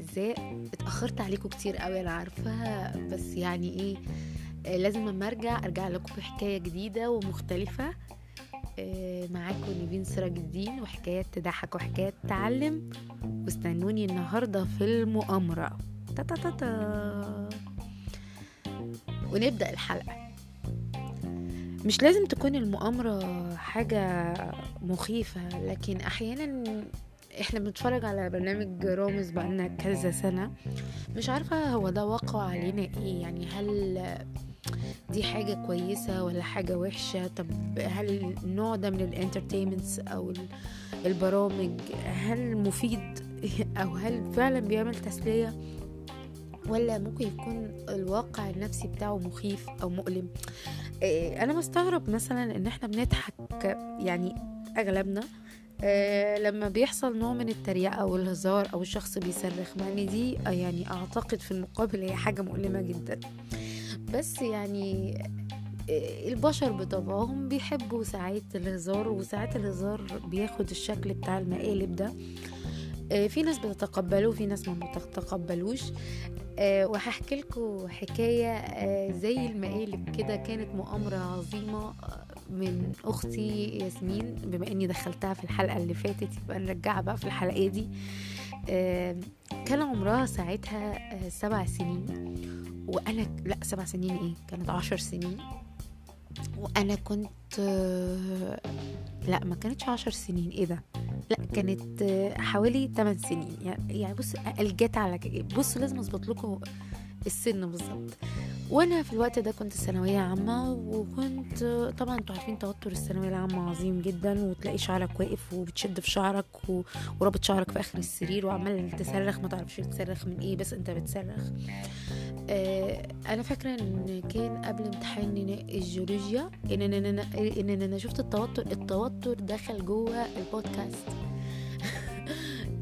الاعزاء اتأخرت عليكم كتير قوي أنا عارفة. بس يعني إيه آه، لازم أما أرجع أرجع لكم بحكاية جديدة ومختلفة آه، معاكم نيفين سراج الدين وحكايات تضحك وحكايات تعلم. واستنوني النهارده في المؤامرة. تا تا تا تا. ونبدأ الحلقة. مش لازم تكون المؤامرة حاجة مخيفة لكن أحيانا إحنا بنتفرج على برنامج رامز بقالنا كذا سنة. مش عارفة هو ده وقع علينا إيه يعني هل دي حاجة كويسة ولا حاجة وحشة؟ طب هل النوع ده من الانترتينمنتس أو ال- البرامج هل مفيد؟ أو هل فعلا بيعمل تسلية؟ ولا ممكن يكون الواقع النفسي بتاعه مخيف أو مؤلم؟ إيه، أنا بستغرب مثلا إن إحنا بنضحك يعني أغلبنا آه، لما بيحصل نوع من التريقة أو الهزار أو الشخص بيصرخ مع إن دي آه، يعني أعتقد في المقابل هي حاجة مؤلمة جدا. بس يعني آه، البشر بطبعهم بيحبوا ساعات الهزار وساعات الهزار بياخد الشكل بتاع المقالب ده. آه، في ناس بتتقبله وفي ناس ما بتتقبلوش. وهحكي لكم حكاية آه، زي المقالب كده كانت مؤامرة عظيمة آه، من أختي ياسمين بما إني دخلتها في الحلقة اللي فاتت يبقى نرجعها بقى في الحلقة دي. كان عمرها ساعتها آه، سبع سنين. وأنا لأ سبع سنين إيه؟ كانت عشر سنين. وأنا كنت لأ ما كانتش عشر سنين. إيه ده؟ لأ كانت آه، حوالي 8 سنين. يعني بص الجت على بص لازم أظبط لكم السن بالظبط. وأنا في الوقت ده كنت ثانوية عامة وكنت طبعا أنتوا عارفين توتر الثانوية العامة عظيم جدا وتلاقي شعرك واقف وبتشد في شعرك و- ورابط شعرك في آخر السرير وعمال تصرخ ما تعرفش تصرخ من إيه بس انت بتصرخ. آه، أنا فاكرة إن كان قبل امتحان الجيولوجيا ان ان أنا ان أنا شفت التوتر التوتر دخل جوه البودكاست.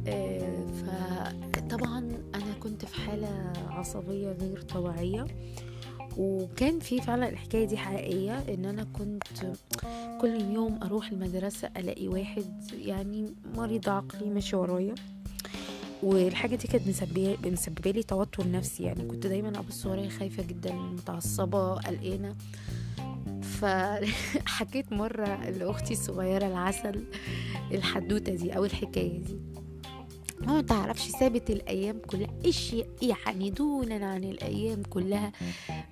آه، فطبعا أنا كنت في حالة عصبية غير طبيعية. وكان في فعلا الحكاية دي حقيقية إن أنا كنت كل يوم أروح المدرسة ألاقي واحد يعني مريض عقلي ماشي ورايا. والحاجة دي كانت مسببة لي توتر نفسي يعني كنت دايما أبص ورايا خايفة جدا متعصبة قلقانة. فحكيت مرة لأختي الصغيرة العسل الحدوتة دي أو الحكاية دي. ما تعرفش سابت الأيام كلها. إيش يعني دونا عن الأيام كلها؟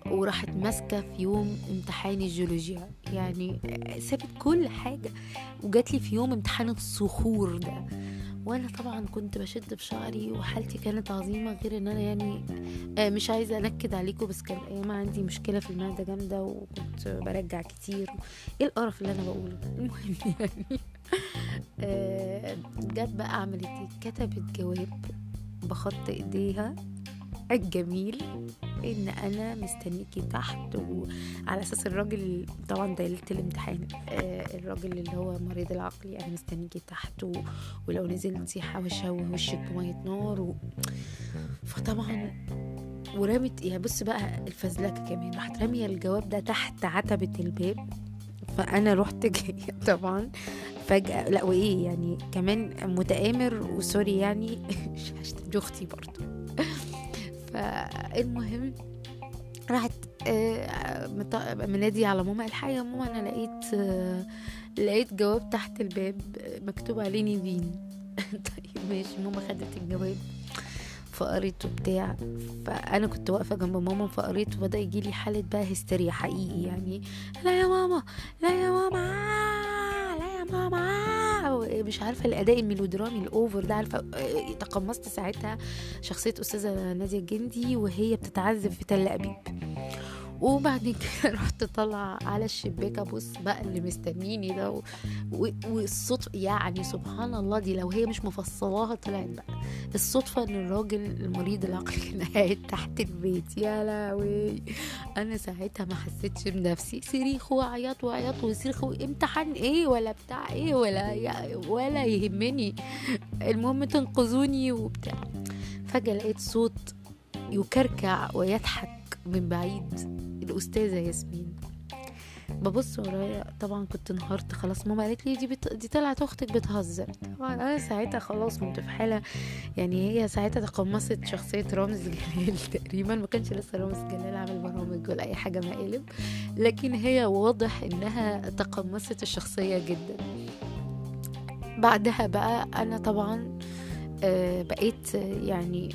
وراحت ماسكة في يوم امتحان الجيولوجيا. يعني سابت كل حاجة. وجات لي في يوم امتحان الصخور ده. وأنا طبعا كنت بشد في شعري وحالتي كانت عظيمة غير إن أنا يعني آه، مش عايزة أنكد عليكم بس كان أيام عندي مشكلة في المعده جامدة وكنت برجع كتير. إيه القرف اللي أنا بقوله؟ المهم يعني. جت بقى عملت إيه؟ كتبت جواب بخط إيديها الجميل إن أنا مستنيكي تحت وعلى أساس الراجل طبعا ده ليلة الامتحان آه، الراجل اللي هو مريض العقل يعني مستنيكي تحت و... ولو نزلتي حوشة وشك بمية نار و... فطبعا ورمت يعني بص بقى الفزلكة كمان راحت رامية الجواب ده تحت عتبة الباب فأنا رحت جاية طبعا. فجأة لا وإيه يعني كمان متآمر وسوري يعني هشتم أختي برضو. فالمهم راحت آه، منادي على ماما الحقيقة يا ماما أنا لقيت آه، لقيت جواب تحت الباب مكتوب عليه نيفين. طيب ماشي ماما خدت الجواب. فقريته بتاع فأنا كنت واقفة جنب ماما فقريته بدأ يجي لي حالة بقى هستيريا حقيقي يعني. لا يا ماما لا يا ماما لا يا ماما مش عارفة الأداء الميلودرامي الأوفر ده عارفة تقمصت ساعتها شخصية أستاذة نادية الجندي وهي بتتعذب في تل أبيب. وبعد كده رحت طالعة على الشباك أبص بقى اللي مستنيني ده و... و... والصدفة يعني سبحان الله دي لو هي مش مفصلاها طلعت بقى. الصدفة إن الراجل المريض العقلي كان قاعد تحت البيت. يا لهوي. أنا ساعتها ما حسيتش بنفسي. صريخ وعياط وعياط وصريخ امتحان إيه ولا بتاع إيه ولا ولا يهمني. المهم تنقذوني وبتاع. فجأة لقيت صوت يكركع ويضحك من بعيد. الأستاذة ياسمين. ببص ورايا طبعا كنت انهارت خلاص. ماما قالت لي دي بت... دي طلعت أختك بتهزر. طبعا أنا ساعتها خلاص كنت في حاله يعني هي ساعتها تقمصت شخصية رامز جلال تقريبا. ما كانش لسه رامز جلال عامل برامج ولا أي حاجة مقالب لكن هي واضح إنها تقمصت الشخصية جدا. بعدها بقى أنا طبعا آه، بقيت يعني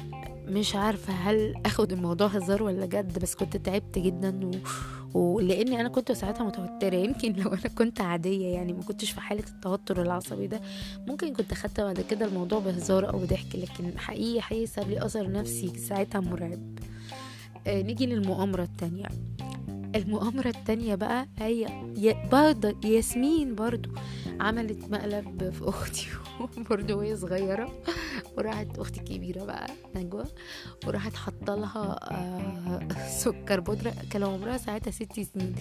مش عارفة هل آخد الموضوع هزار ولا جد بس كنت تعبت جدا و... ولأني أنا كنت ساعتها متوترة. يمكن لو أنا كنت عادية يعني ما كنتش في حالة التوتر العصبي ده ممكن كنت أخدت بعد كده الموضوع بهزار أو بضحك لكن حقيقي حقيقي ساب لي أثر نفسي ساعتها مرعب. آه نيجي للمؤامرة التانية. المؤامرة التانية بقى هي برضه ياسمين برضو عملت مقلب في أختي برضو وهي صغيرة. وراحت أختي الكبيرة بقى نجوى وراحت حاطة لها آه، سكر بودرة كان عمرها ساعتها ست سنين.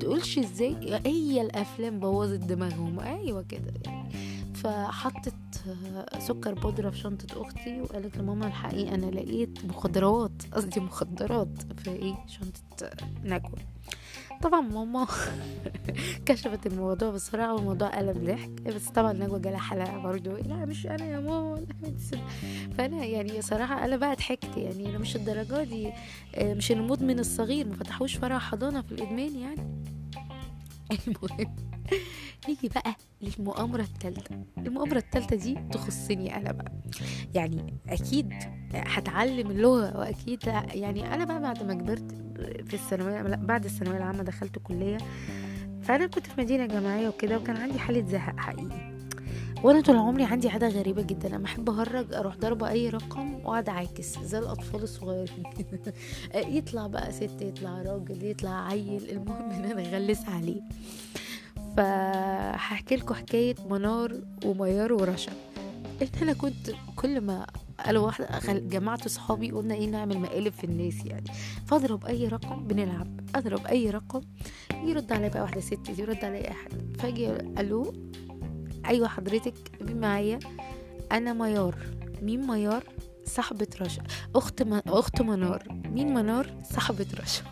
تقولش إزاي هي الأفلام بوظت دماغهم. أيوة كده يعني. فحطت سكر بودرة في شنطة أختي وقالت لماما الحقيقة أنا لقيت مخدرات قصدي مخدرات في إيه؟ شنطة نجوى طبعا ماما كشفت الموضوع بسرعة والموضوع قلب ضحك بس طبعا نجوى جالها حلقة برضو لا مش أنا يا ماما فأنا يعني صراحة أنا بقى ضحكت يعني أنا مش الدرجة دي آه، مش المدمن الصغير ما فتحوش فرع حضانة في الإدمان يعني. المهم نيجي بقى للمؤامرة التالتة. المؤامرة التالتة دي تخصني أنا بقى. يعني أكيد هتعلم اللغة وأكيد يعني أنا بقى بعد ما كبرت في الثانوية بعد الثانوية العامة دخلت كلية. فأنا كنت في مدينة جامعية وكده وكان عندي حالة زهق حقيقي. وأنا طول عمري عندي عادة غريبة جدا. أنا بحب أهرج أروح ضاربه أي رقم وأقعد أعاكس زي الأطفال الصغيرين. يطلع بقى ست يطلع راجل يطلع عيل المهم إن أنا أغلس عليه. فهحكي لكم حكاية منار وميار ورشا. إن أنا كنت كل ما قالوا واحدة جمعت صحابي قلنا إيه نعمل مقالب في الناس يعني. فأضرب أي رقم بنلعب. أضرب أي رقم يرد عليا بقى واحدة ست يرد عليا أي حد. فاجي ألو أيوه حضرتك معايا أنا ميار. مين ميار؟ صاحبة رشا. أخت ما... أخت منار. مين منار؟ صاحبة رشا.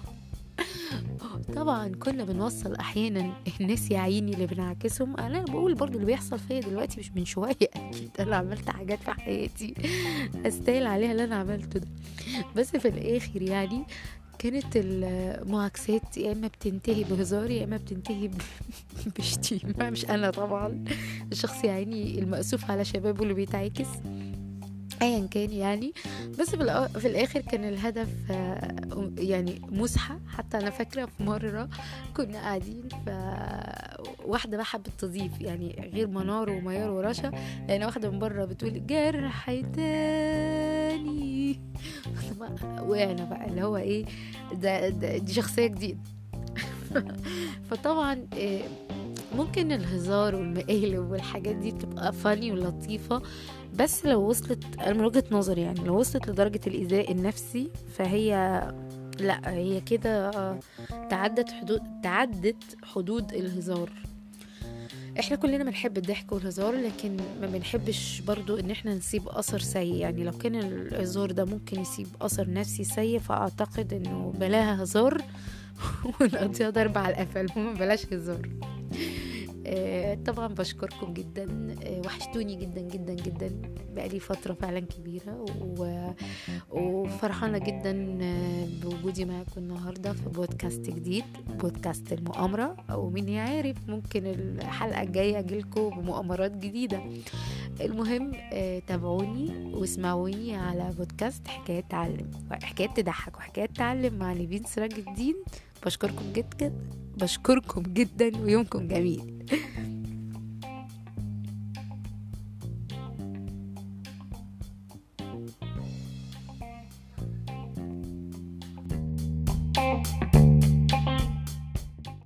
طبعا كنا بنوصل أحيانا الناس يا عيني اللي بنعكسهم. أنا بقول برضو اللي بيحصل فيا دلوقتي مش من شوية. أكيد أنا عملت حاجات في حياتي استاهل عليها اللي أنا عملته ده. بس في الآخر يعني كانت المعاكسات يا إما بتنتهي بهزار يا إما بتنتهي بشتيمة. مش أنا طبعا. الشخص يا عيني المأسوف على شبابه اللي بيتعاكس. ايا كان يعني. بس في, الآخر كان الهدف آه، يعني مسحة. حتى أنا فاكرة في مرة كنا قاعدين ف واحدة بقى حبت تضيف يعني غير منار وميار ورشا لأن واحدة من بره بتقول جرح تاني وقعنا بقى اللي هو إيه ده, ده دي شخصية جديدة. فطبعا آه، ممكن الهزار والمقالب والحاجات دي تبقى فاني ولطيفة بس لو وصلت من وجهة نظري يعني لو وصلت لدرجة الإيذاء النفسي فهي لأ هي كده تعدت حدود تعدت حدود الهزار. إحنا كلنا بنحب الضحك والهزار لكن ما بنحبش برضو إن إحنا نسيب أثر سيء. يعني لو كان الهزار ده ممكن يسيب أثر نفسي سيء فأعتقد إنه بلاها هزار ونقضيها ضرب على القفا المهم بلاش هزار. طبعا بشكركم جدا. آه، وحشتوني جدا جدا جدا. بقالي فترة فعلا كبيرة و... وفرحانة جدا آه، بوجودي معاكم النهاردة في بودكاست جديد بودكاست المؤامرة. أو مين يعرف ممكن الحلقة الجاية أجيلكم بمؤامرات جديدة. المهم آه، تابعوني واسمعوني على بودكاست حكاية تعلم. حكاية تضحك وحكاية تعلم مع نيفين سراج الدين. بشكركم جدا بشكركم جدا ويومكم جميل.